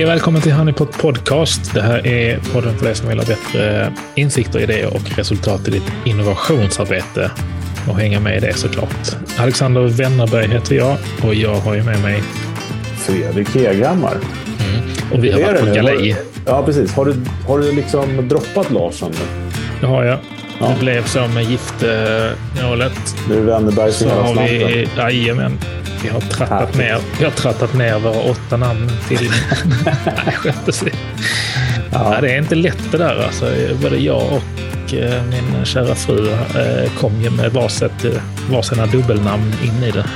Hej och välkommen till Honeypot Podcast. Det här är podden för dig som vill ha bättre insikter, idéer och resultat i ditt innovationsarbete. Och hänga med i det såklart. Alexander Wennerberg heter jag och jag har ju med mig Fredrik Heghammar. Mm. Och vi har varit på galej. Ja, precis. Har du, har du liksom droppat Larsson nu? Det har jag. Ja. Det blev så med giftmålet. Nu är Wennerberg så har vi, Jajamän. Vi har trattat ner, vi har trattat ner våra åtta namn till... Nej, skämt ja. ja, Det är inte lätt det där. Alltså, både jag och eh, min kära fru eh, kom ju med varsitt, eh, varsina dubbelnamn in i det.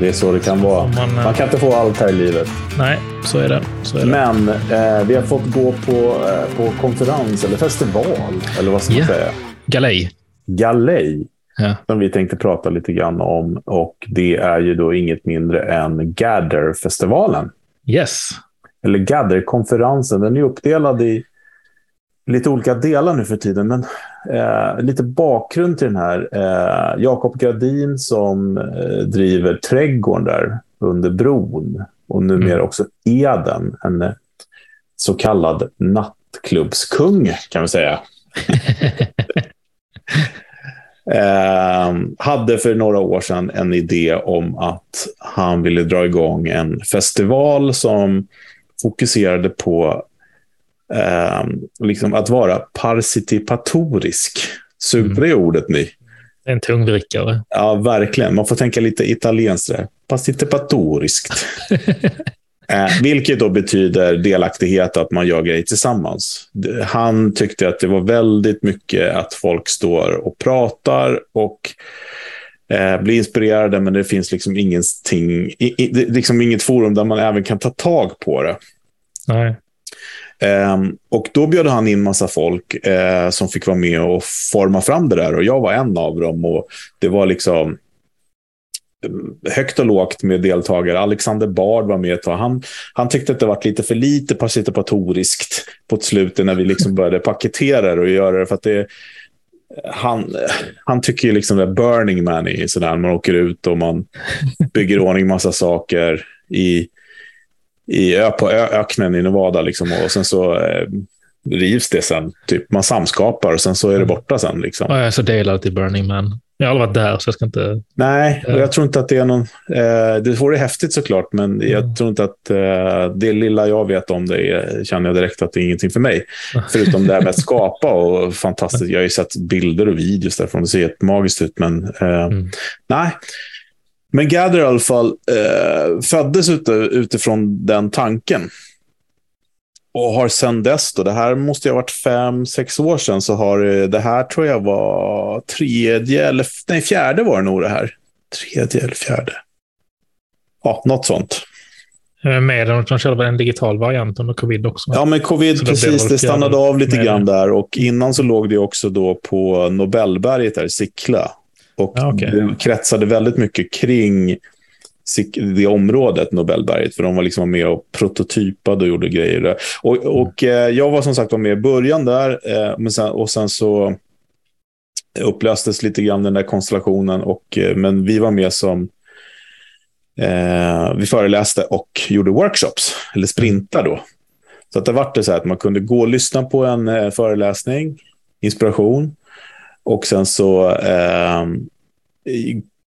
Det är så det kan vara. Man, man, kan inte få allt här i livet. Nej, så är det. Så är det. Men eh, vi har fått gå på, eh, på konferens eller festival, eller vad ska man yeah. säga? Galej. Galej ja. som vi tänkte prata lite grann om. Och det är ju då inget mindre än Gather-festivalen. Yes. Eller Gather-konferensen. Den är uppdelad i lite olika delar nu för tiden. Men eh, lite bakgrund till den här. Eh, Jakob Gradin som eh, driver trädgården där under bron. Och numera mm. också Eden. En eh, så kallad nattklubbskung kan vi säga. Eh, hade för några år sedan en idé om att han ville dra igång en festival som fokuserade på eh, liksom att vara participatorisk. Sug på det ordet ni. En tungvrickare. Ja, verkligen. Man får tänka lite italienskt där. Eh, vilket då betyder delaktighet, att man gör grejer tillsammans. Han tyckte att det var väldigt mycket att folk står och pratar och eh, blir inspirerade, men det finns liksom ingenting, i, i, liksom inget forum där man även kan ta tag på det. Nej. Um, och då bjöd han in massa folk uh, som fick vara med och forma fram det där. Och jag var en av dem. Och det var liksom högt och lågt med deltagare. Alexander Bard var med ett tag. Han, han tyckte att det var lite för lite participatoriskt på slutet när vi liksom började paketera det och göra det. För att det han, han tycker ju liksom är Burning Man är sådär. Man åker ut och man bygger ordning massa saker i, i ö, på ö, öknen i Nevada. Liksom, och sen så eh, rivs det sen. Typ, man samskapar och sen så är det borta sen. Liksom. Ja, jag är så delad till Burning Man. Jag har aldrig varit där, så jag ska inte... Nej, och jag tror inte att det är någon... Eh, det vore häftigt såklart, men mm. jag tror inte att eh, det lilla jag vet om det är, känner jag direkt att det är ingenting för mig. Förutom det här med att skapa och fantastiskt. Jag har ju sett bilder och videos därifrån. Det ser helt magiskt ut, men eh, mm. nej. Men Gather i alla fall eh, föddes utifrån den tanken. Och har sedan dess, då, det här måste ha varit fem, sex år sedan, så har det här tror jag var tredje, eller nej, fjärde var det nog det här. Tredje eller fjärde. Ja, något sånt. Med de, de körde en digital variant under covid också. Ja, men covid, precis. Det stannade av lite grann där. Och innan så låg det också då på Nobelberget där, Sickla. Och ja, okay. det kretsade väldigt mycket kring det området, Nobelberget, för de var liksom med och prototypade och gjorde grejer där. Och, mm. och eh, jag var som sagt med i början där, eh, men sen, och sen så upplöstes lite grann den där konstellationen, och, eh, men vi var med som eh, vi föreläste och gjorde workshops, eller sprintar då. Så att det var det så att man kunde gå och lyssna på en föreläsning, inspiration, och sen så eh,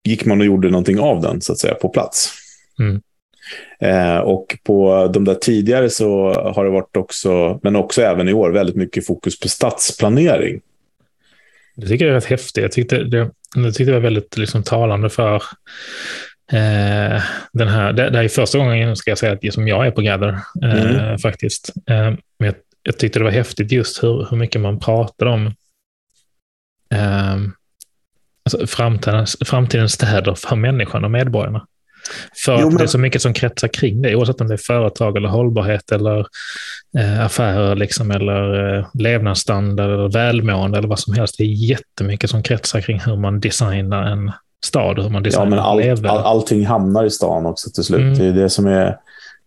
gick man och gjorde någonting av den så att säga på plats. Mm. Eh, och på de där tidigare så har det varit också, men också även i år, väldigt mycket fokus på stadsplanering. Det tycker jag är rätt häftigt. Jag tyckte det, jag tyckte det var väldigt liksom, talande för eh, den här. Det, det är första gången, ska jag säga, att som jag är på Gather, eh, mm. faktiskt. Eh, men jag, jag, tyckte det var häftigt just hur, hur mycket man pratade om eh, alltså framtidens, framtidens städer för människan och medborgarna. För jo, men... det är så mycket som kretsar kring det, oavsett om det är företag eller hållbarhet eller eh, affärer liksom, eller eh, levnadsstandard eller välmående eller vad som helst. Det är jättemycket som kretsar kring hur man designar en stad, hur man designar ja, men all, all, allting hamnar i stan också till slut. Mm. Det är det som är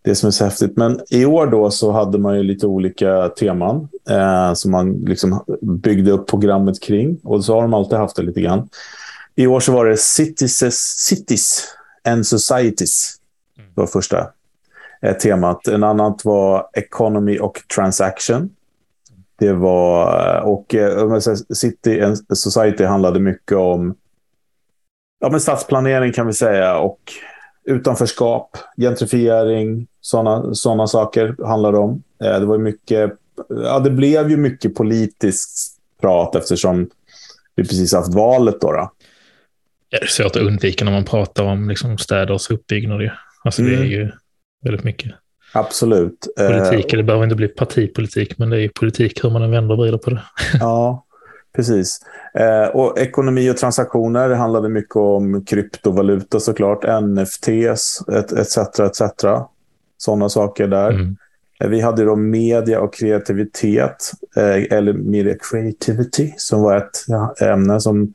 det som är så häftigt. Men i år då så hade man ju lite olika teman eh, som man liksom byggde upp programmet kring. Och så har de alltid haft det lite grann. I år så var det Cities, cities and Societies. Det var första. eh, temat. En annat var economy och transaction. Det var, eh, och eh, City and Society handlade mycket om ja, men stadsplanering kan vi säga och utanförskap, gentrifiering, sådana såna saker handlar det om. Eh, det var mycket, ja, det blev ju mycket politiskt prat eftersom vi precis haft valet. Då, då. Ja, det är svårt att undvika när man pratar om liksom, städers uppbyggnad. Alltså, mm. Det är mm. ju väldigt mycket. Absolut. Politik, det behöver inte bli partipolitik, men det är ju politik hur man än vänder och vrider på det. Ja, precis. Eh, och ekonomi och transaktioner handlade mycket om kryptovaluta såklart, NFTs etc. etc. Sådana saker där. Mm. Eh, vi hade då media och kreativitet, eh, eller media creativity, som var ett ja, ämne som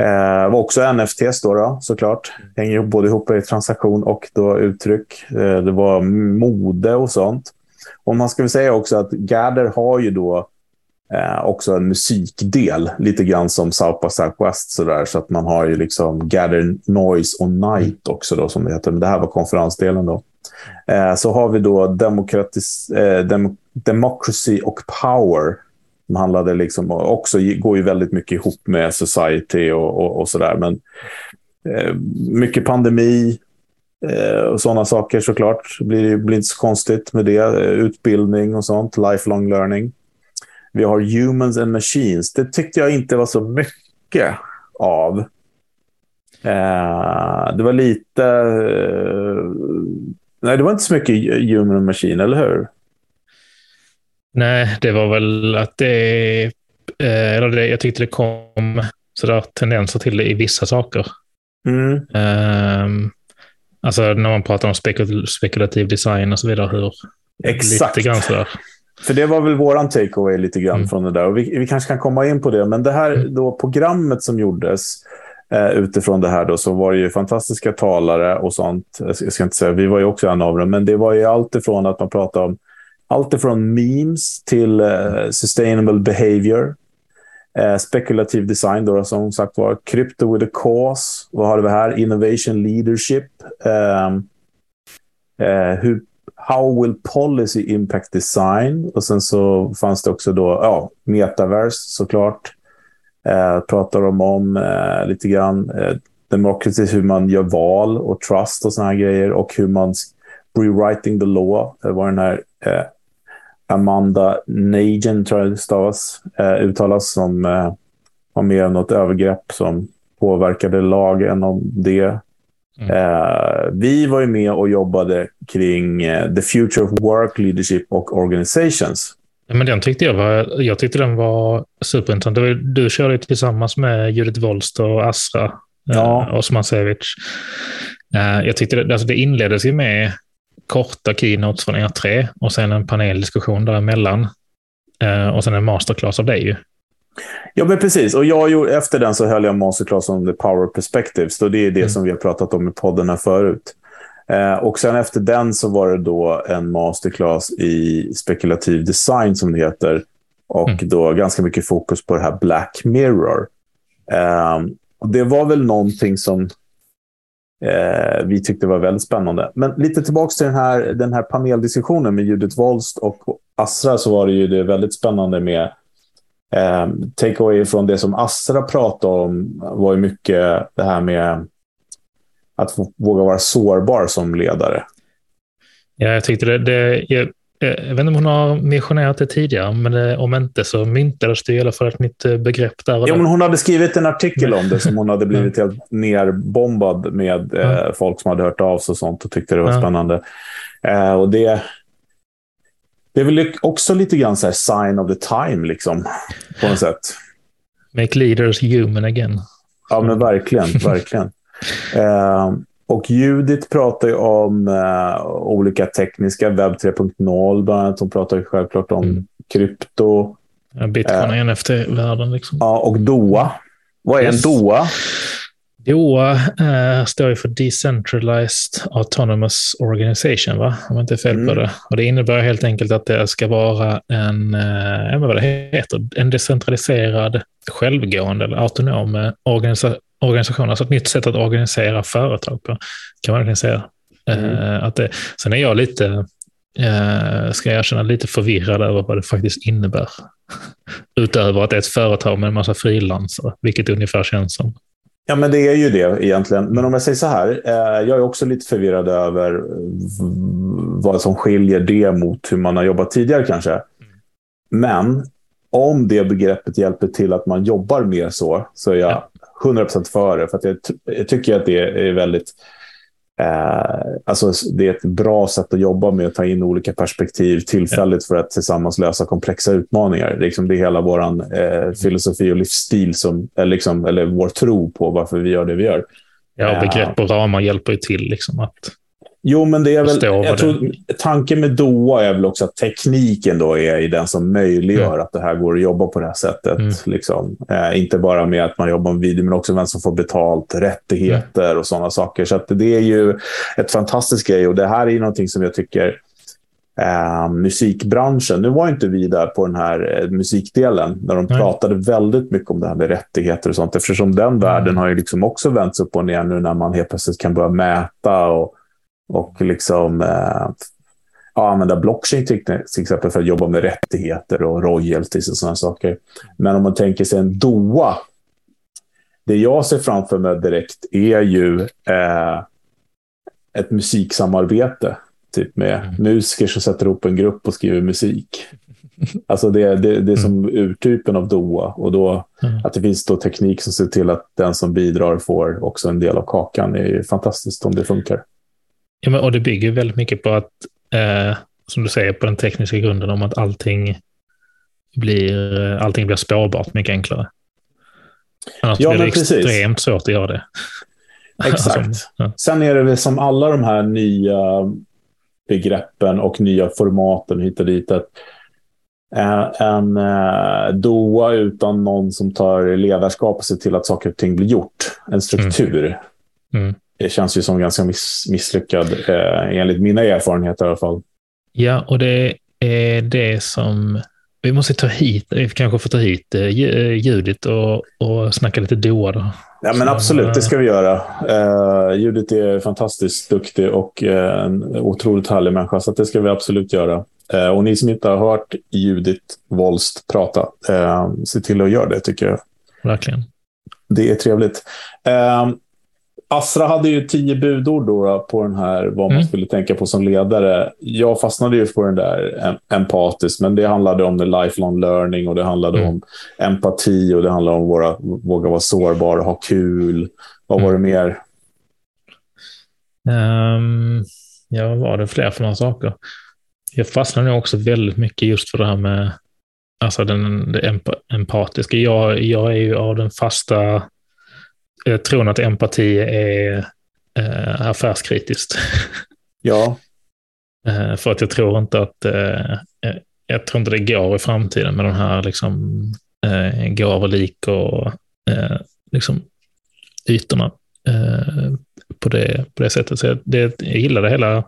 Eh, var också NFTs då, då såklart. Hänger både ihop i transaktion och då uttryck. Eh, det var mode och sånt. Och man ska väl säga också att Gather har ju då eh, också en musikdel, lite grann som South by Southwest. Så, där, så att man har ju liksom Gather Noise och Night också, då, som det heter. Men det här var konferensdelen. då. Eh, så har vi då demokratis, eh, dem, Democracy och Power som handlade liksom också, går ju väldigt mycket ihop med society och, och, och sådär. Men eh, mycket pandemi eh, och sådana saker såklart. Det blir, blir inte så konstigt med det. Eh, utbildning och sånt, lifelong learning. Vi har humans and machines. Det tyckte jag inte var så mycket av. Eh, det var lite... Eh, nej, det var inte så mycket human and machine, eller hur? Nej, det var väl att det, eh, eller det, jag tyckte det kom sådär tendenser till det i vissa saker. Mm. Um, alltså när man pratar om spekul spekulativ design och så vidare. Hur, Exakt. Lite grann sådär. För det var väl våran takeaway lite grann mm. från det där. Och vi, vi, kanske kan komma in på det. Men det här mm. då programmet som gjordes eh, utifrån det här då, så var det ju fantastiska talare och sånt. Jag ska inte säga, vi var ju också en av dem. Men det var ju allt ifrån att man pratade om allt ifrån memes till uh, sustainable behavior. Uh, spekulativ design, då, som sagt var. Crypto with a cause. Vad har vi här? Innovation leadership. Um, uh, hur, how will policy impact design? Och sen så fanns det också då, ja, metaverse såklart. Eh, pratar de om eh, lite grann. Eh, democracy, hur man gör val och trust och såna här grejer. Och hur man rewriting the law. Det var den här eh, Amanda Nagen, tror jag det stavas, eh, uttalas, som eh, var med om något övergrepp som påverkade lagen om det. Mm. Eh, vi var ju med och jobbade kring eh, The Future of Work, Leadership och Organizations. men den tyckte jag var, jag tyckte den var superintressant. Du körde tillsammans med Judith Wolst och Asra eh, ja. Osman Sevic. Eh, jag tyckte det, alltså det inleddes ju med korta keynotes från er tre och sen en paneldiskussion däremellan. Eh, och sen en masterclass av dig. Ja, men precis. Och jag, efter den så höll jag masterclass om the power perspectives. Och det är det mm. som vi har pratat om i podden förut. Eh, och sen efter den så var det då en masterclass i spekulativ design som det heter. Och mm. då ganska mycket fokus på det här Black Mirror. Eh, och det var väl någonting som eh, vi tyckte var väldigt spännande. Men lite tillbaka till den här, den här paneldiskussionen med Judith Wolst och Asra så var det ju det väldigt spännande med eh, takeaway från det som Asra pratade om var ju mycket det här med att våga vara sårbar som ledare. Ja, jag tyckte det, det jag, jag vet inte om hon har missionerat det tidigare, men eh, om inte så myntades det i alla fall ett nytt eh, begrepp där. Jo, men hon hade skrivit en artikel om det som hon hade blivit helt nerbombad med eh, folk som hade hört av sig och sånt och tyckte det var ja. spännande. Eh, och det, det är väl också lite grann så här sign of the time, liksom, på något sätt. Make leaders human again. Ja, men verkligen, verkligen. Eh, och Judith pratar ju om eh, olika tekniska, webb 3.0 bland annat. Hon pratar ju självklart om mm. krypto. Ja, Bitcoin eh, NFT-världen. Liksom. Ja, och DOA. Vad är yes. en DOA? DOA eh, står ju för Decentralized Autonomous Organization, va? om jag inte är fel mm. på det. Och det innebär helt enkelt att det ska vara en, eh, vad det heter, en decentraliserad, självgående eller autonom organisa organisationer, alltså ett nytt sätt att organisera företag på, kan man verkligen säga. Mm. att det, sen är jag lite, ska jag erkänna, lite förvirrad över vad det faktiskt innebär. Utöver att det är ett företag med en massa frilansare, vilket ungefär känns som. Ja, men det är ju det egentligen. Men om jag säger så här, eh, jag är också lite förvirrad över vad som skiljer det mot hur man har jobbat tidigare kanske. Men om det begreppet hjälper till att man jobbar mer så, så är jag 100% för det. För jag, jag tycker att det är väldigt alltså det är ett bra sätt att jobba med att ta in olika perspektiv tillfälligt för att tillsammans lösa komplexa utmaningar. Liksom det är hela vår eh, filosofi och livsstil, som, eller, liksom, eller vår tro på varför vi gör det vi gör. Ja, begrepp och ramar hjälper ju till liksom att Jo, men det är väl, jag tror, tanken med DOA är väl också att tekniken då är den som möjliggör mm. att det här går att jobba på det här sättet. Mm. Liksom. Eh, inte bara med att man jobbar med video, men också vem som får betalt, rättigheter mm. och sådana saker. Så det är ju ett fantastiskt grej och det här är ju någonting som jag tycker eh, musikbranschen, nu var inte vi där på den här eh, musikdelen, när de pratade väldigt mycket om det här med rättigheter och sånt, eftersom den mm. världen har ju liksom också vänts upp och ner nu när man helt plötsligt kan börja mäta och och liksom eh, ja, använda blockchain till, till exempel för att jobba med rättigheter och royalties och sådana saker. Men om man tänker sig en DOA. Det jag ser framför mig direkt är ju eh, ett musiksamarbete. Typ med mm. musiker som sätter ihop en grupp och skriver musik. Alltså det, det, det är som mm. urtypen av DOA. Och då, mm. att det finns då teknik som ser till att den som bidrar får också en del av kakan är ju fantastiskt om det funkar. Ja, men, och det bygger väldigt mycket på att, eh, som du säger, på den tekniska grunden om att allting blir, allting blir spårbart mycket enklare. Annars ja, blir det extremt precis. svårt att göra det. Exakt. alltså, ja. Sen är det väl som alla de här nya begreppen och nya formaten hit och dit. Att en uh, DOA utan någon som tar ledarskap och ser till att saker och ting blir gjort. En struktur. Mm. Mm det känns ju som ganska miss, misslyckad, eh, enligt mina erfarenheter i alla fall. Ja, och det är det som vi måste ta hit, vi kanske får ta hit eh, eh, Judit och, och snacka lite Doa då. Ja, men absolut, det ska vi göra. Uh, Judit är fantastiskt duktig och uh, en otroligt härlig människa, så det ska vi absolut göra. Uh, och ni som inte har hört Judit Wolst prata, uh, se till att göra det tycker jag. Verkligen. Det är trevligt. Astra hade ju tio budord då på den här, vad man mm. skulle tänka på som ledare. Jag fastnade ju på den där empatisk, men det handlade om the lifelong learning och det handlade mm. om empati och det handlade om våra, våga vara sårbar, ha kul. Vad var det mm. mer? Um, ja, vad var det fler för några saker? Jag fastnade också väldigt mycket just för det här med alltså den, det emp empatiska. Jag, jag är ju av den fasta tror att empati är eh, affärskritiskt. Ja. eh, för att jag tror inte att eh, jag tror inte det går i framtiden med de här liksom, eh, gå över lik och eh, liksom, ytorna eh, på, det, på det sättet. Så jag, det, jag gillar det hela.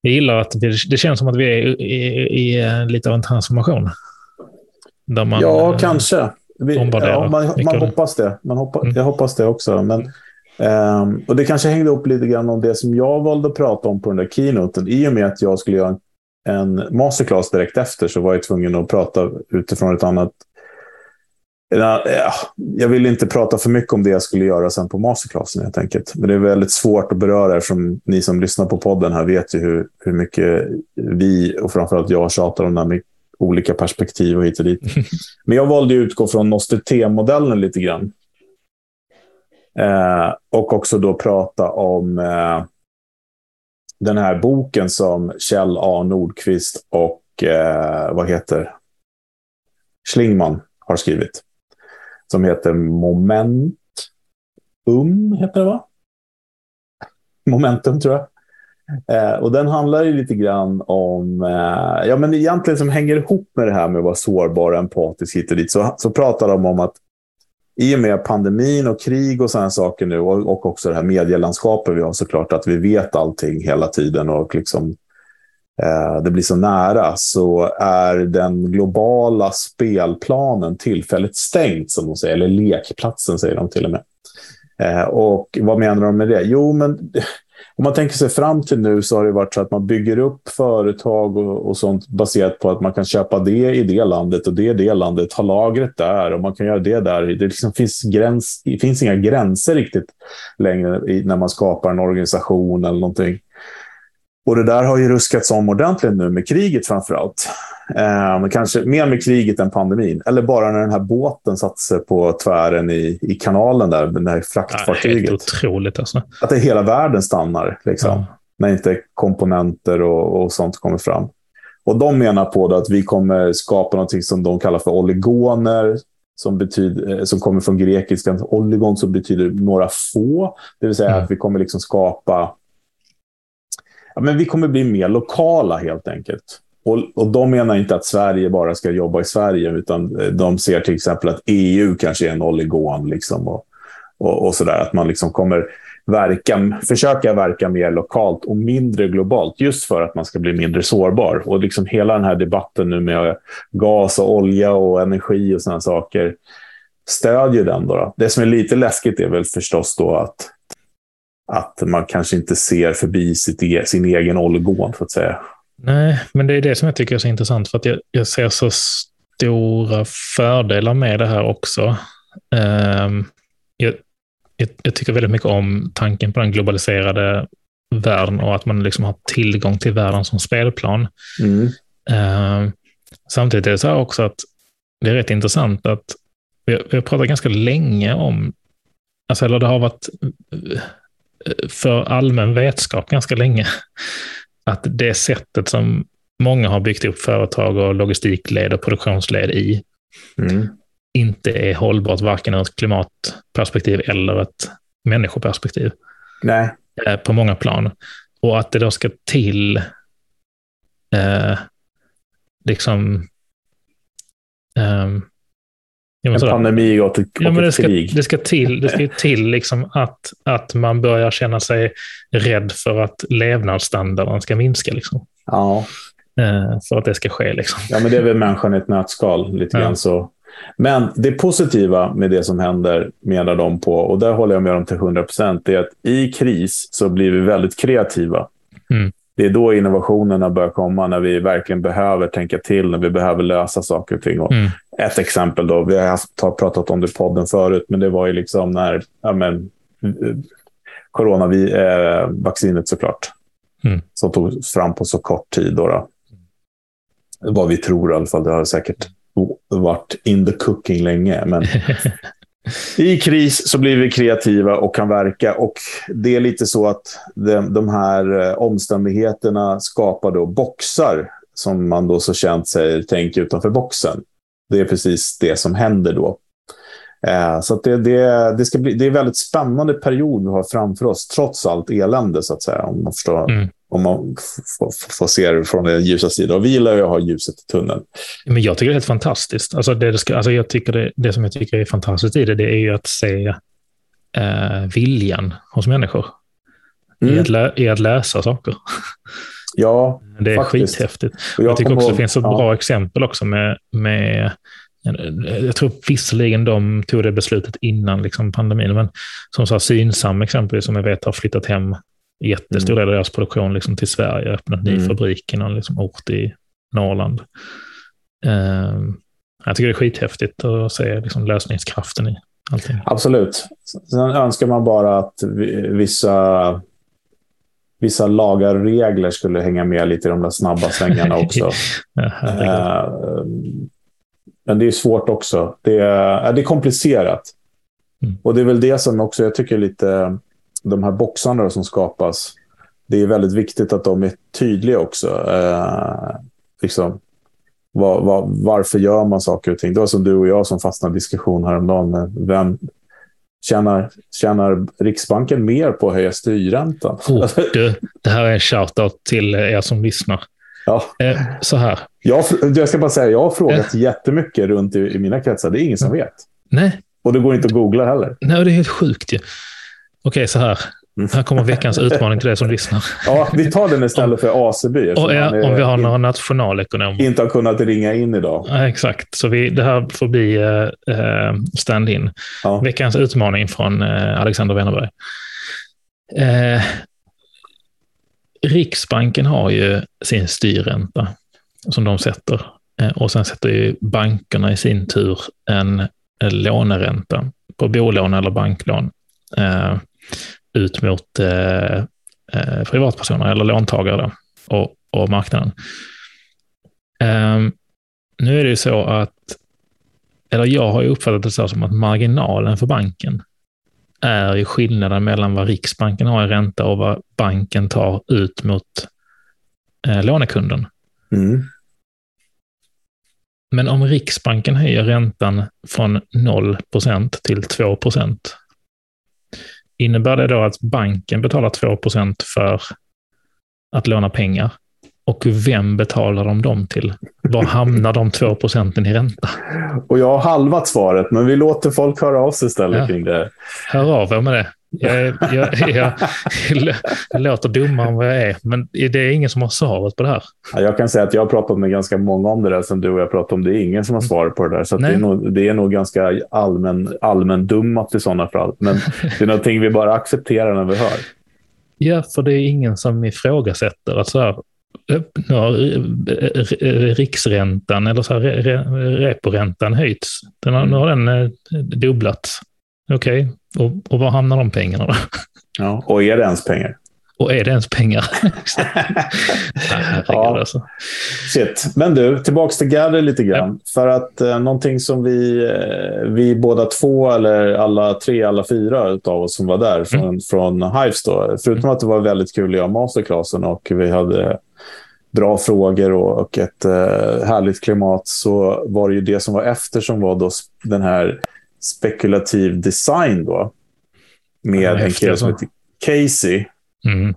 Jag gillar att det, det känns som att vi är i, i, i lite av en transformation. Man, ja, kanske. Ja, man, man hoppas det. Man hoppa, mm. Jag hoppas det också. Men, um, och Det kanske hängde upp lite grann om det som jag valde att prata om på den där keynoten. I och med att jag skulle göra en, masterclass direkt efter så var jag tvungen att prata utifrån ett annat jag vill inte prata för mycket om det jag skulle göra sen på masterclassen helt enkelt. Men det är väldigt svårt att beröra eftersom ni som lyssnar på podden här vet ju hur, hur mycket vi och framförallt jag tjatar om det här med olika perspektiv och hit och dit. Men jag valde att utgå från Nostet-modellen lite grann. Eh, och också då prata om eh, den här boken som Kjell A. Nordqvist och eh, vad heter Schlingman har skrivit. Som heter Momentum, heter det va? Momentum tror jag. Eh, och den handlar ju lite grann om, eh, ja men egentligen som hänger ihop med det här med att vara sårbar och empatisk hit och dit. Så, så pratar de om att i och med pandemin och krig och sådana saker nu och, och också det här medielandskapet vi har såklart, att vi vet allting hela tiden och liksom eh, det blir så nära, så är den globala spelplanen tillfälligt stängd, som de säger, eller lekplatsen säger de till och med. Eh, och vad menar de med det? Jo, men om man tänker sig fram till nu så har det varit så att man bygger upp företag och, och sånt baserat på att man kan köpa det i det landet och det i det landet, ha lagret där och man kan göra det där. Det liksom finns, gräns, det finns inga gränser riktigt längre i, när man skapar en organisation eller någonting. Och det där har ju ruskats om ordentligt nu med kriget framför allt. Eh, kanske mer med kriget än pandemin. Eller bara när den här båten satte sig på tvären i, i kanalen där, det här fraktfartyget. Ja, helt otroligt alltså. Att hela världen stannar, liksom. Ja. När inte komponenter och, och, sånt kommer fram. Och de menar på att vi kommer skapa något som de kallar för oligoner, som, betyder, eh, som kommer från grekiskan oligon, som betyder några få. Det vill säga mm. att vi kommer liksom skapa ja, men vi kommer bli mer lokala helt enkelt. Och, och de menar inte att Sverige bara ska jobba i Sverige, utan eh, de ser till exempel att EU kanske är en oligon. Liksom, och, och, och sådär. Att man liksom kommer verka, försöka verka mer lokalt och mindre globalt, just för att man ska bli mindre sårbar. Och liksom hela den här debatten nu med gas och olja och energi och sådana saker stödjer den. Då, då. Det som är lite läskigt är väl förstås då att att man kanske inte ser förbi sitt, e-, sin egen oligon, så att säga. Nej, men det är det som jag tycker är så intressant, för att jag, jag ser så stora fördelar med det här också. Um, jag, jag, jag, tycker väldigt mycket om tanken på den globaliserade världen och att man liksom har tillgång till världen som spelplan. Mm. Um, samtidigt är det så här också att det är rätt intressant att vi har, vi har pratat ganska länge om, alltså, eller det har varit för allmän vetskap ganska länge. Att det sättet som många har byggt upp företag och logistikled och produktionsled i mm. inte är hållbart varken ur ett klimatperspektiv eller ett människoperspektiv. Nej. Eh, på många plan. Och att det då ska till eh, liksom um, en pandemi och ett, ja, men det ska, krig. Det ska till, det ska till liksom att, att man börjar känna sig rädd för att levnadsstandarden ska minska. Liksom. Ja. Eh, för att det ska ske. Liksom. Ja, men det är väl människan i ett nötskal. Lite ja. grann så. Men det positiva med det som händer, menar de på, och där håller jag med dem till 100 procent, är att i kris så blir vi väldigt kreativa. Mm det är då innovationerna börjar komma, när vi verkligen behöver tänka till, när vi behöver lösa saker och ting. Och mm. Ett exempel, då, vi har pratat om det i podden förut, men det var ju liksom när ja, men, coronavaccinet eh, såklart, mm. som togs fram på så kort tid. Då, då. Vad vi tror i alla fall. Det har säkert varit in the cooking länge. Men I kris så blir vi kreativa och kan verka. Och Det är lite så att de, de här eh, omständigheterna skapar då boxar som man då så känt säger tänk utanför boxen. Det är precis det som händer då. Eh, så det, det, det, ska bli, det är en väldigt spännande period vi har framför oss, trots allt elände, så att säga. Om man, förstår, mm om man får se det från den ljusa sidan. Och vi gillar ju att ha ljuset i tunneln. Men jag tycker det är helt fantastiskt. Alltså det, ska, alltså jag tycker det, det som jag tycker är fantastiskt i det, det är ju att se eh, viljan hos människor mm. i, att lä, i att läsa saker. Ja, Det är faktiskt. skithäftigt. Jag, jag tycker också det finns ett ja. bra exempel också med, med jag tror visserligen de tog det beslutet innan liksom pandemin, men som sa Synsam exempelvis, som jag vet har flyttat hem jättestor del av deras produktion liksom till Sverige, öppnat ny mm. fabrik i någon liksom ort i Norrland. Uh, jag tycker det är skithäftigt att se liksom lösningskraften i allting. Absolut. Sen önskar man bara att vissa, vissa lagar och regler skulle hänga med lite i de där snabba svängarna också. ja, men det är svårt också. Det är, det är komplicerat. Mm. Och det är väl det som också jag tycker lite, de här boxarna som skapas, det är väldigt viktigt att de är tydliga också. Eh, liksom, var, var, varför gör man saker och ting? Det var som du och jag som fastnade i diskussion häromdagen. Med vem, tjänar, tjänar Riksbanken mer på att höja styrräntan? Oh, du, det här är en shoutout till er som lyssnar. Ja. Eh, så här. Jag, jag ska bara säga, jag har frågat eh. jättemycket runt i, i mina kretsar. Det är ingen som vet. Nej. Och det går inte att googla heller. Nej, det är helt sjukt ju. Okej, så här. Mm. Här kommer veckans utmaning till dig som lyssnar. Ja, vi tar den istället för Aseby. Och, ja, om vi har några nationalekonomer. Inte har kunnat ringa in idag. Ja, exakt, så vi, det här får bli uh, stand-in. Ja. Veckans utmaning från uh, Alexander Wennerberg. Uh, Riksbanken har ju sin styrränta som de sätter. Eh, och sen sätter ju bankerna i sin tur en låneränta på bolån eller banklån eh, ut mot eh, eh, privatpersoner eller låntagare och, och marknaden. Eh, nu är det ju så att, eller jag har ju uppfattat det så som att marginalen för banken är ju skillnaden mellan vad Riksbanken har i ränta och vad banken tar ut mot eh, lånekunden. Mm. Men om Riksbanken höjer räntan från 0% till 2 innebär det då att banken betalar 2% för att låna pengar? Och vem betalar de dem till? Var hamnar de 2 procenten i ränta? Och jag har halvat svaret, men vi låter folk höra av sig istället ja. kring det. Hör av er med det. Jag, jag, jag, jag, låter dummare än vad jag är, men det är ingen som har svaret på det här. Jag kan säga att jag har pratat med ganska många om det där som du och jag pratat om. Det är ingen som har svaret på det där. Så det är, nog, det är nog ganska allmän, allmän dummat i sådana fall. Men det är någonting vi bara accepterar när vi hör. Ja, för det är ingen som ifrågasätter att så här, nu har riksräntan eller så här, reporäntan höjts. Den har, nu har den eh, dubblats. Okej, okay. och, och var hamnar de pengarna då? Ja, och är det ens pengar? Och är det ens pengar? ja. alltså. Shit. Men du, tillbaka till Gather lite grann. Ja. För att eh, någonting som vi, eh, vi båda två, eller alla tre, alla fyra av oss som var där från, mm. från Hives, då, förutom mm. att det var väldigt kul att göra masterclassen och vi hade bra frågor och, och ett eh, härligt klimat så var det ju det som var efter som var då den här spekulativ design då. Med en kille som heter Casey. Mm.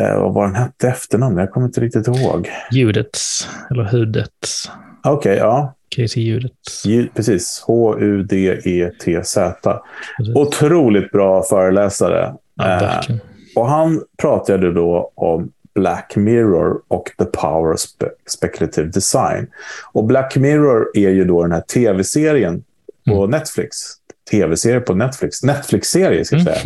Eh, vad var den hette efternamn? Jag kommer inte riktigt ihåg. Judets, eller Hudets. Okej, okay, ja. Casey Judets. Precis, H-U-D-E-T-Z. Otroligt bra föreläsare. Ja, eh, och han pratade då om Black Mirror och The Power of Spe Speculative Design. Och Black Mirror är ju då den här tv-serien på mm. Netflix. Tv-serie på Netflix. Netflix-serie, ska jag säga.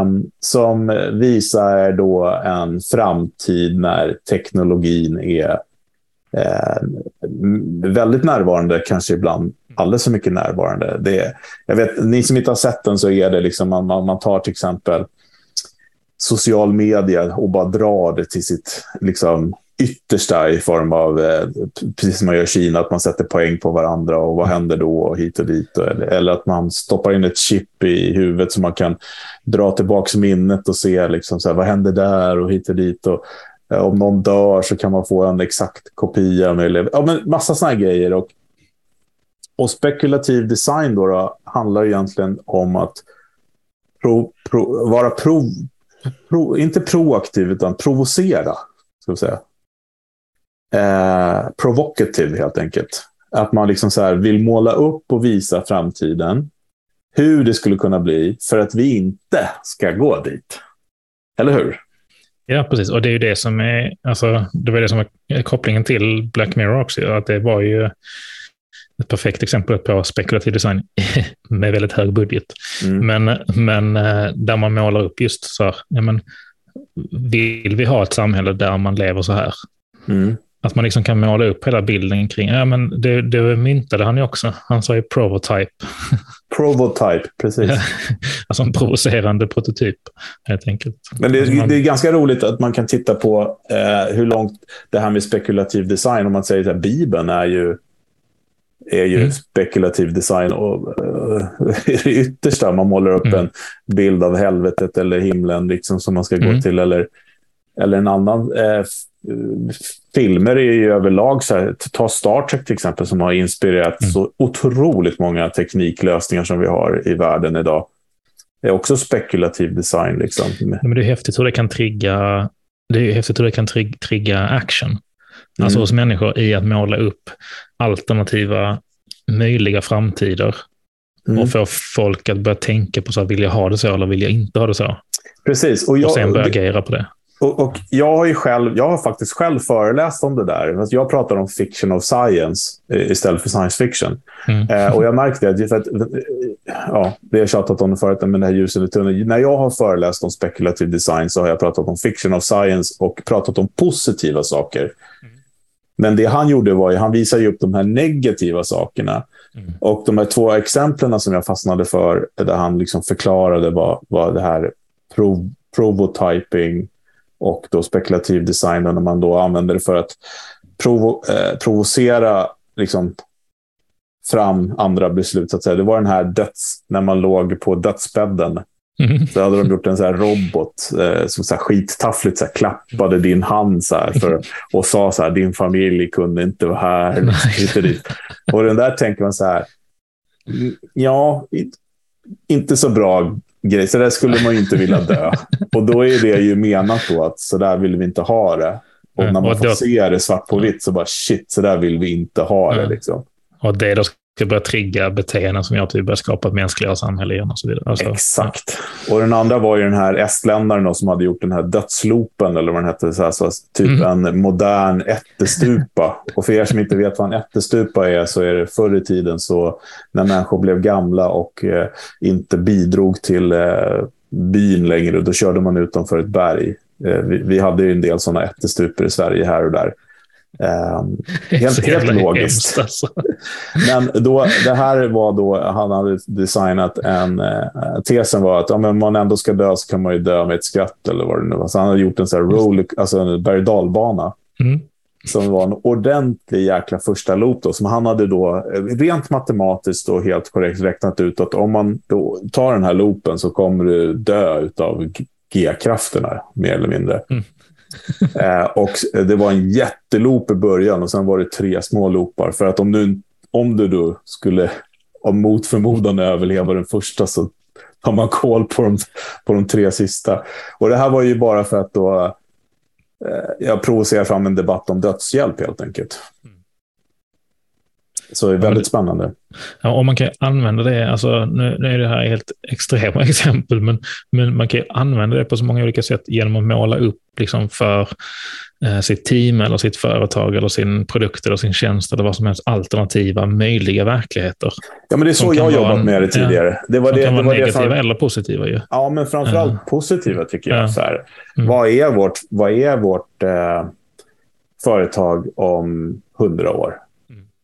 um, som visar då en framtid när teknologin är uh, väldigt närvarande, kanske ibland alldeles för mycket närvarande. Det, jag vet, ni som inte har sett den så är det liksom, man, man tar till exempel social media och bara drar det till sitt liksom, yttersta i form av, eh, precis som man gör i Kina, att man sätter poäng på varandra och vad händer då och hit och dit. Eller, eller att man stoppar in ett chip i huvudet så man kan dra tillbaka minnet och se liksom, så här, vad händer där och hit och dit. Och, eh, om någon dör så kan man få en exakt kopia. Med, ja, men massa sådana grejer. Och, och spekulativ design då, då handlar egentligen om att pro, pro, vara prov, pro, inte proaktiv, utan provocera. Ska vi säga. Eh, provocative, helt enkelt. Att man liksom så vill måla upp och visa framtiden. Hur det skulle kunna bli för att vi inte ska gå dit. Eller hur? Ja, precis. Och det är ju det som är, alltså, det var det som var kopplingen till Black Mirror också. Att det var ju ett perfekt exempel på spekulativ design med väldigt hög budget. Mm. Men, men eh, där man målar upp just så här, ja, men, vill vi ha ett samhälle där man lever så här? Mm. Att man liksom kan måla upp hela bilden kring, ja men det, det myntade han ju också. Han sa ju prototype. Prototype, precis. alltså en provocerande prototyp, helt enkelt. Men det, alltså man... det är ganska roligt att man kan titta på eh, hur långt det här med spekulativ design, om man säger att Bibeln är ju är ju mm. spekulativ design och uh, det yttersta. Man målar upp mm. en bild av helvetet eller himlen liksom, som man ska mm. gå till. Eller, eller en annan. Eh, filmer är ju överlag, så här, ta Star Trek till exempel, som har inspirerat mm. så otroligt många tekniklösningar som vi har i världen idag. Det är också spekulativ design. Liksom. men det är häftigt hur det kan trigga, det är häftigt hur det kan trigga action. Alltså mm. hos människor i att måla upp alternativa möjliga framtider mm. och få folk att börja tänka på så här, vill jag ha det så eller vill jag inte ha det så? Precis. Och, jag, och sen börja agera på det. Och, och, jag har ju själv, jag har faktiskt själv föreläst om det där. Jag pratar om fiction of science eh, istället för science fiction. Mm. Eh, och jag märkte det, för att, ja, det har tjatat om det förut, men det här ljuset i tunneln. När jag har föreläst om spekulativ design så har jag pratat om fiction of science och pratat om positiva saker. Mm. Men det han gjorde var ju, han visade ju upp de här negativa sakerna. Mm. Och de här två exemplen som jag fastnade för, där han liksom förklarade vad, vad det här prov, prototyping och då spekulativ design när man då använder det för att provo eh, provocera liksom, fram andra beslut. Så att säga. Det var den här döds, när man låg på dödsbädden. Mm. Så hade de gjort en så robot eh, som så här skittaffligt så här, klappade din hand så för, och sa så här, din familj kunde inte vara här. Och den där tänker man så här, ja, inte så bra grej. Så där skulle man ju inte vilja dö. Och då är det ju menat då att så där vill vi inte ha det. Och när man får se det svart på vitt så bara shit, så där vill vi inte ha det. Liksom. Och det då ska börja trigga beteenden som gör att vi börjar skapa ett mänskligare samhälle igen och så vidare. Alltså, Exakt. Ja. Och den andra var ju den här estländaren som hade gjort den här dödsloopen, eller vad den hette, så här, så typ mm. en modern ättestupa. och för er som inte vet vad en ättestupa är, så är det förr i tiden så när människor blev gamla och eh, inte bidrog till eh, byn längre, då körde man ut dem för ett berg. Eh, vi, vi, hade ju en del sådana ättestupor i Sverige här och där. Um, helt, helt logiskt. Alltså. Men då, det här var då, han hade designat en, uh, tesen var att om man ändå ska dö så kan man ju dö med ett skratt eller vad det nu var. Så han hade gjort en sån roll, alltså en berg dalbana mm. Som var en ordentlig jäkla första loop då, som han hade då rent matematiskt och helt korrekt räknat ut att om man då tar den här loopen så kommer du dö av G-krafterna mer eller mindre. Mm eh, och det var en jätteloop i början och sen var det tre små loopar. För att om du, om du då skulle av mot förmodan överleva den första så tar man koll på de, på de tre sista. Och det här var ju bara för att då eh, jag provocerar fram en debatt om dödshjälp helt enkelt. Mm. Så det är väldigt spännande. Ja, och man kan använda det, alltså, nu, nu är det här helt extrema exempel, men, men man kan använda det på så många olika sätt genom att måla upp liksom, för eh, sitt team eller sitt företag eller sin produkt eller sin tjänst eller vad som helst alternativa möjliga verkligheter. Ja, men det är så jag har jobbat en, med det tidigare. Ja, det var det, kan det vara negativa för... eller positiva. Ju. Ja, men framförallt ja. positiva tycker jag. Ja. Så här. Mm. Vad är vårt, vad är vårt eh, företag om hundra år?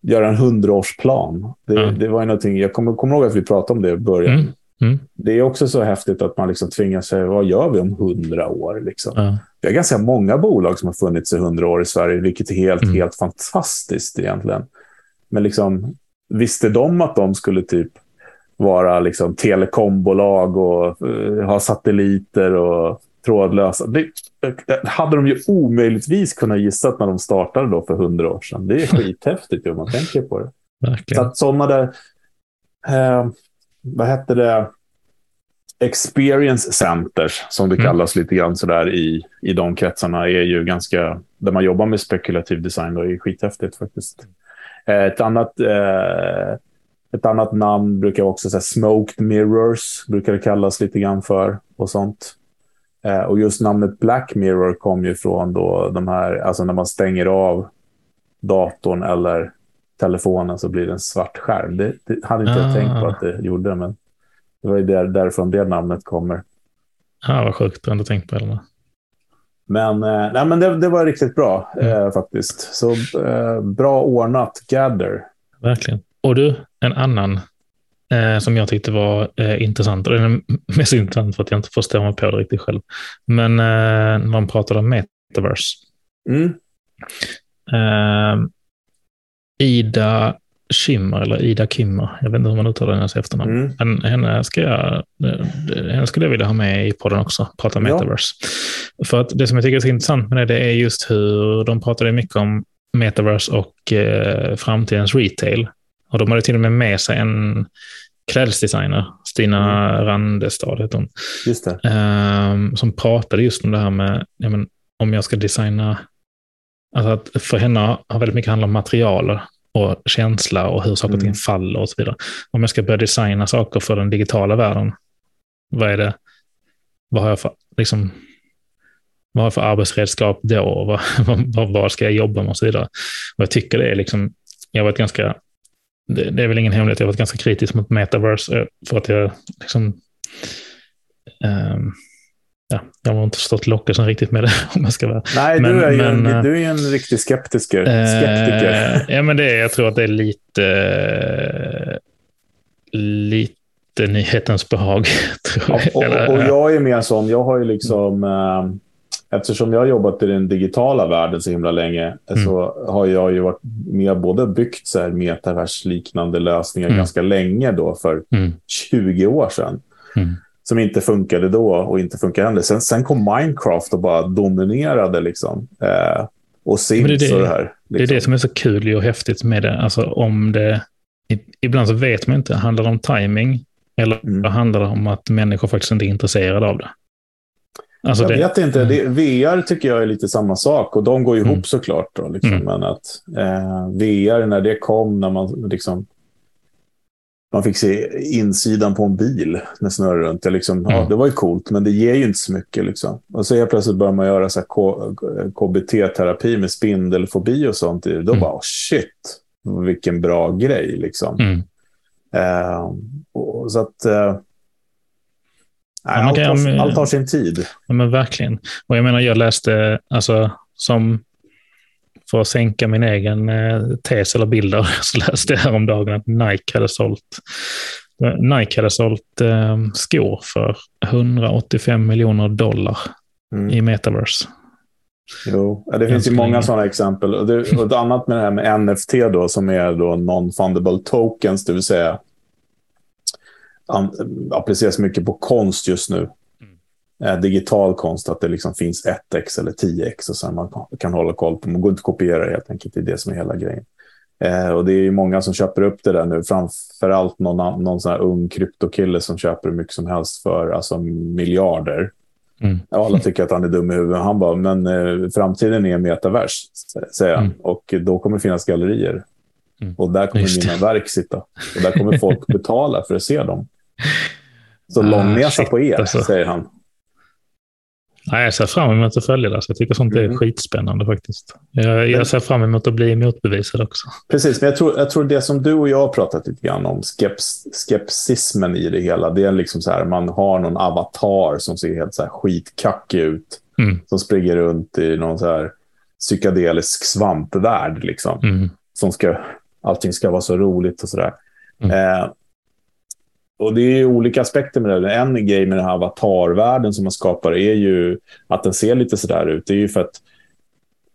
Göra en hundraårsplan. Det, mm. det var ju någonting, jag kommer, kommer ihåg att vi pratade om det i början. Mm. Mm. Det är också så häftigt att man liksom tvingar sig, vad gör vi om hundra år? Liksom? Mm. Vi har ganska många bolag som har funnits i hundra år i Sverige, vilket är helt, mm. helt fantastiskt egentligen. Men liksom, visste de att de skulle typ vara liksom telekombolag och uh, ha satelliter och trådlösa. Det, hade de ju omöjligtvis kunnat gissa när de startade då för hundra år sedan. Det är skithäftigt om man tänker på det. Verkligen. Så att sådana där, eh, vad hette det, experience centers som det mm. kallas lite grann sådär i, i de kretsarna är ju ganska, där man jobbar med spekulativ design och är skithäftigt faktiskt. Eh, ett annat eh, ett annat namn brukar också säga smoked mirrors, brukar det kallas lite grann för och sånt. Eh, och just namnet Black Mirror kom ju från då de här, alltså när man stänger av datorn eller telefonen så blir det en svart skärm. Det, det hade inte ah. jag tänkt på att det gjorde, men det var ju där, därifrån det namnet kommer. Ja, vad sjukt. Jag har inte tänkt på det. Men, eh, nej, men det, det, var riktigt bra mm. eh, faktiskt. Så eh, bra ordnat, Gather. Verkligen. Och du, en annan eh, som jag tyckte var eh, intressant. Och den är mest intressant för att jag inte förstår mig på det riktigt själv. Men eh, man pratade om metaverse. Mm. Eh, Ida Schimmer, eller Ida Kimmer, jag vet inte hur man uttalar hennes efternamn. Mm. Men henne, ska jag, henne skulle jag vilja ha med i podden också, prata metaverse. Ja. För att det som jag tycker är så intressant med det, det är just hur de pratade mycket om metaverse och eh, framtidens retail. Och de hade till och med med sig en klädesdesigner, Stina mm. Randestad heter hon. Um, som pratade just om det här med, ja, men, om jag ska designa, alltså att för henne har väldigt mycket handlat om material och känsla och hur saker och ting mm. faller och så vidare. Om jag ska börja designa saker för den digitala världen, vad är det, vad har jag för, liksom, vad har jag för arbetsredskap då? Vad, vad, vad ska jag jobba med och så vidare. Och jag tycker det är liksom, jag har varit ganska, det, det är väl ingen hemlighet, jag har varit ganska kritisk mot metaverse eh, för att jag liksom, um, ja, jag har inte förstått lockelsen riktigt med det om jag ska vara. Nej, men, du, är men, en, du är en riktig skeptiker. skeptiker. Eh, ja, men det är, jag tror att det är lite, lite nyhetens behag. Tror jag. Och, och, och, jag är mer sån, jag har ju liksom, eh, eftersom jag har jobbat i den digitala världen så himla länge, mm. så har jag ju varit med både byggt så här metaversliknande lösningar mm. ganska länge då, för mm. 20 år sedan. Mm. Som inte funkade då och inte funkar än. Sen, sen kom Minecraft och bara dominerade liksom. Eh, och Sims det det, och det här. Liksom. Det är det liksom. som är så kul och häftigt med det. Alltså om det, ibland så vet man inte, handlar det om timing eller mm. handlar det om att människor faktiskt inte är intresserade av det? Alltså jag det, vet inte. Det, VR tycker jag är lite samma sak och de går ihop mm. såklart. Då, liksom. mm. Men att eh, VR, när det kom, när man liksom man fick se insidan på en bil med snurr runt. Det, liksom, mm. ja, det var ju coolt, men det ger ju inte så mycket. Liksom. Och så helt plötsligt börjar man göra KBT-terapi med spindelfobi och sånt. Då mm. bara, oh, shit, vilken bra grej. Liksom. Mm. Eh, och, så att... Eh, Nej, allt, kan, tar, allt tar sin tid. Ja, men verkligen. Och jag menar, jag läste, alltså, som för att sänka min egen eh, tes eller bilder, så läste jag häromdagen att Nike hade sålt, Nike hade sålt eh, skor för 185 miljoner dollar mm. i metaverse. Jo, det finns ju många sådana exempel. Och, det, och ett annat med det här med NFT då, som är då non-fundable tokens, det vill säga appliceras mycket på konst just nu. Mm. Eh, digital konst, att det liksom finns 1x eller 10x och sen man kan hålla koll på. Man går inte att kopiera helt enkelt. Det är det som är hela grejen. Eh, och det är många som köper upp det där nu. Framförallt någon, någon sån här ung kryptokille som köper hur mycket som helst för alltså, miljarder. Mm. Alla tycker att han är dum i huvudet. Han bara, men eh, framtiden är metavers, säger han. Mm. Och då kommer det finnas gallerier. Mm. Och där kommer mina verk sitta. Och där kommer folk betala för att se dem. Så ah, långnäsa på er, alltså. säger han. Nej, jag ser fram emot att följa det. Så jag tycker sånt är mm. skitspännande faktiskt. Jag, jag, ser fram emot att bli motbevisad också. Precis, men jag tror, jag tror det som du och jag har pratat lite grann om, skeps, skepsismen i det hela, det är liksom så här, man har någon avatar som ser helt så här skitkackig ut, mm. som springer runt i någon så här psykedelisk svampvärld, liksom. Mm. Som ska, allting ska vara så roligt och sådär. Mm. Eh, och det är olika aspekter med det. En grej med den här avatarvärlden som man skapar är ju att den ser lite sådär ut. Det är ju för att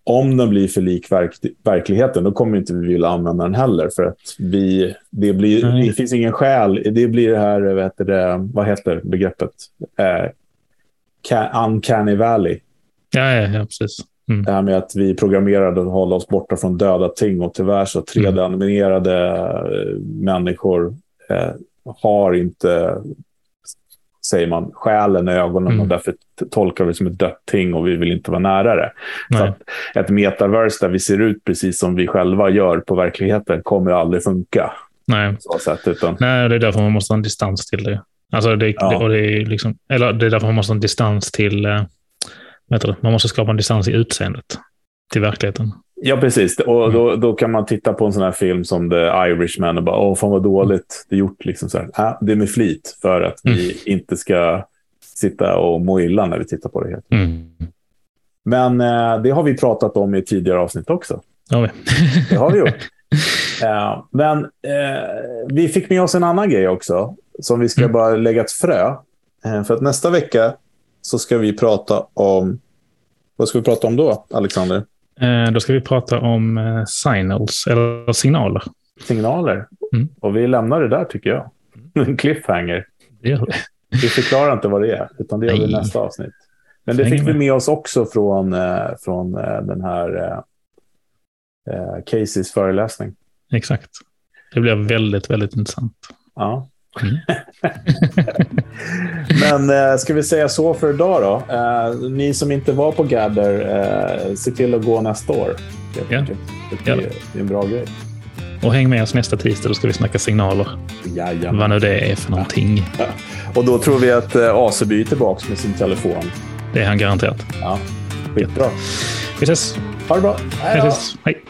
om den blir för lik verk verkligheten, då kommer inte vi vilja använda den heller. För att vi, det, blir, mm. det finns ingen skäl. Det blir det här, vad heter, det, vad heter begreppet? Eh, uncanny valley. Ja, ja, ja precis. Mm. Det här med att vi programmerade att hålla oss borta från döda ting och tyvärr så 3D-animerade mm. människor eh, har inte, säger man, själen i ögonen mm. och därför tolkar vi det som ett dött ting och vi vill inte vara nära det. Så att ett metaverse där vi ser ut precis som vi själva gör på verkligheten kommer aldrig funka. Nej, sätt, utan... Nej det är därför man måste ha en distans till det. Alltså det, ja. det, och det, är liksom, eller det är därför man måste ha en distans till... Eh, man måste skapa en distans i utseendet till verkligheten. Ja, precis. Och mm. då, då kan man titta på en sån här film som The Irishman och bara, åh, fan vad dåligt det är gjort. Liksom så här. Äh, det är med flit för att vi mm. inte ska sitta och må illa när vi tittar på det. Helt. Mm. Men eh, det har vi pratat om i tidigare avsnitt också. Ja, vi. det har vi gjort. Eh, men eh, vi fick med oss en annan grej också, som vi ska mm. bara lägga ett frö. Eh, för att nästa vecka så ska vi prata om... Vad ska vi prata om då, Alexander? Eh, då ska vi prata om eh, signals, eller signaler. Signaler. Mm. Och vi lämnar det där tycker jag. En cliffhanger. Det gör vi. Förklarar inte vad det är, utan det gör vi i nästa avsnitt. Men det fick vi med oss också från, eh, från den här Caseys föreläsning. Exakt. Det blev väldigt, väldigt intressant. Ja. Mm. Men eh, ska vi säga så för idag då? Eh, ni som inte var på Gather, eh, se till att gå nästa år. Ja. Det, det, det är en bra grej. Och häng med oss nästa tisdag, då ska vi snacka signaler. Jajamän. Vad nu det är för någonting. Ja. Och då tror vi att eh, Aseby är tillbaka med sin telefon. Det är han garanterat. Ja. Skitbra. Vi ses. Ha det bra. Hej. Hej.